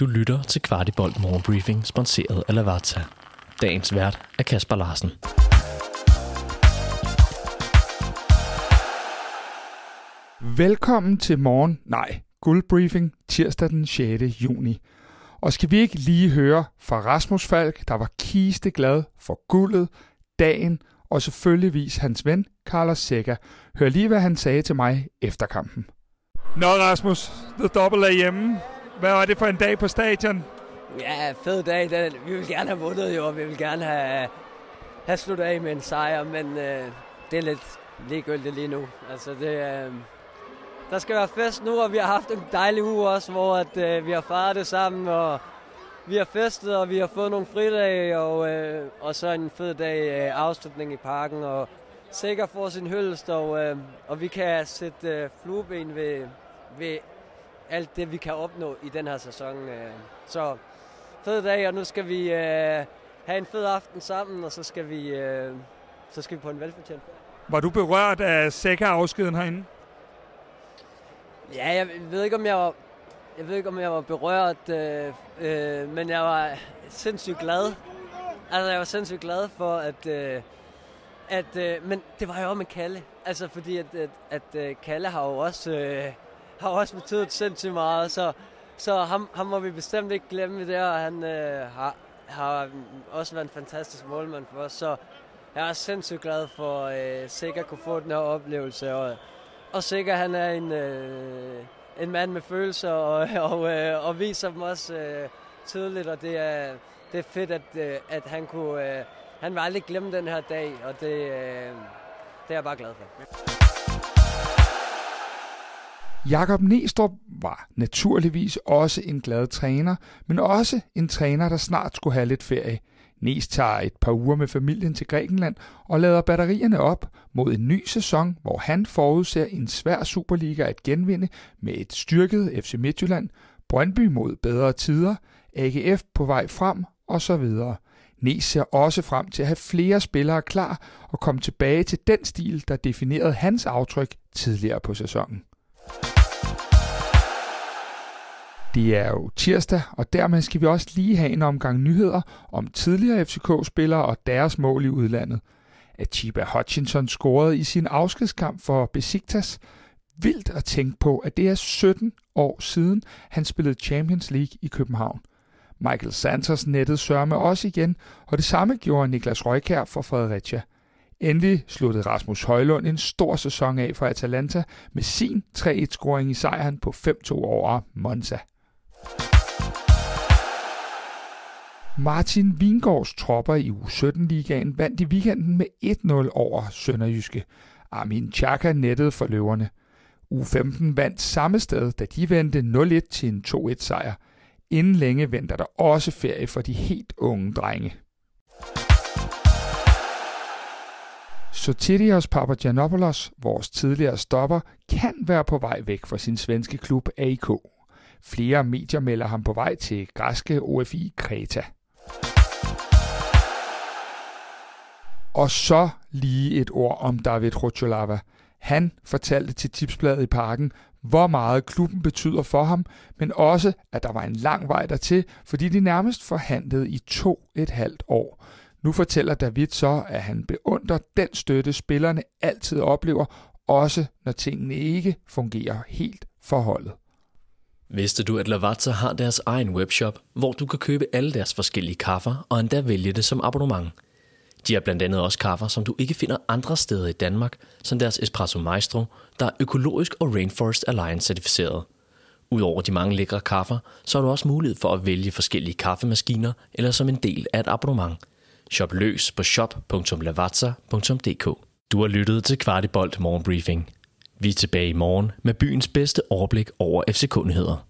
Du lytter til Kvartibolt Morgenbriefing, sponsoreret af Lavazza. Dagens vært er Kasper Larsen. Velkommen til morgen, nej, guldbriefing tirsdag den 6. juni. Og skal vi ikke lige høre fra Rasmus Falk, der var kiste glad for guldet, dagen og selvfølgeligvis hans ven, Carlos Seca. Hør lige, hvad han sagde til mig efter kampen. Nå Rasmus, The Double er hjemme. Hvad var det for en dag på stadion? Ja, fed dag. Den, vi vil gerne have vundet jo, og vi vil gerne have, have sluttet af med en sejr, men øh, det er lidt ligegyldigt lige nu. Altså, det, øh, der skal være fest nu, og vi har haft en dejlig uge også, hvor at, øh, vi har fejret det sammen, og vi har festet, og vi har fået nogle fridage, og, øh, og så en fed dag øh, afslutning i parken, og sikker for sin hyldest, og, øh, og vi kan sætte øh, flueben ved, ved alt det, vi kan opnå i den her sæson. Øh. Så fed dag, og nu skal vi øh, have en fed aften sammen, og så skal vi, øh, så skal vi på en velfortjent Var du berørt af Seca-afskeden herinde? Ja, jeg ved ikke, om jeg var, jeg ved ikke, om jeg var berørt, øh, øh, men jeg var sindssygt glad. Altså, jeg var sindssygt glad for, at... Øh, at øh, men det var jo også med Kalle. Altså, fordi at, at, at Kalle har jo også, øh, har også betydet sindssygt meget, så, så ham, ham må vi bestemt ikke glemme det, og han øh, har, har også været en fantastisk målmand for os, så jeg er sindssygt glad for øh, sikkert kunne få den her oplevelse, og og sikkert han er en, øh, en mand med følelser, og, og, øh, og viser dem også øh, tydeligt, og det er, det er fedt, at, øh, at han kunne... Øh, han vil aldrig glemme den her dag, og det, øh, det er jeg bare glad for. Jakob Nestrup var naturligvis også en glad træner, men også en træner, der snart skulle have lidt ferie. Næs tager et par uger med familien til Grækenland og lader batterierne op mod en ny sæson, hvor han forudser en svær Superliga at genvinde med et styrket FC Midtjylland, Brøndby mod bedre tider, AGF på vej frem osv. Næs ser også frem til at have flere spillere klar og komme tilbage til den stil, der definerede hans aftryk tidligere på sæsonen. Det er jo tirsdag, og dermed skal vi også lige have en omgang nyheder om tidligere FCK-spillere og deres mål i udlandet. Atiba Hutchinson scorede i sin afskedskamp for Besiktas. Vildt at tænke på, at det er 17 år siden, han spillede Champions League i København. Michael Santos nettede sørme også igen, og det samme gjorde Niklas Røykær for Fredericia. Endelig sluttede Rasmus Højlund en stor sæson af for Atalanta med sin 3-1-scoring i sejren på 5-2 over Monza. Martin Vingårds tropper i U17-ligaen vandt i weekenden med 1-0 over Sønderjyske. Armin Chaka nettede for løverne. U15 vandt samme sted, da de vendte 0-1 til en 2-1-sejr. Inden længe venter der også ferie for de helt unge drenge. Sotirios Papagiannopoulos, vores tidligere stopper, kan være på vej væk fra sin svenske klub AIK. Flere medier melder ham på vej til græske OFI Kreta. Og så lige et ord om David Rotjolava. Han fortalte til Tipsbladet i parken, hvor meget klubben betyder for ham, men også, at der var en lang vej dertil, fordi de nærmest forhandlede i to et halvt år. Nu fortæller David så, at han beundrer den støtte, spillerne altid oplever, også når tingene ikke fungerer helt for holdet. Vidste du, at Lavazza har deres egen webshop, hvor du kan købe alle deres forskellige kaffer og endda vælge det som abonnement? De har blandt andet også kaffer, som du ikke finder andre steder i Danmark, som deres Espresso Maestro, der er økologisk og Rainforest Alliance certificeret. Udover de mange lækre kaffer, så har du også mulighed for at vælge forskellige kaffemaskiner eller som en del af et abonnement. Shop løs på shop.lavazza.dk. Du har lyttet til Kvartibolt Morgenbriefing. Vi er tilbage i morgen med byens bedste overblik over FC-kundigheder.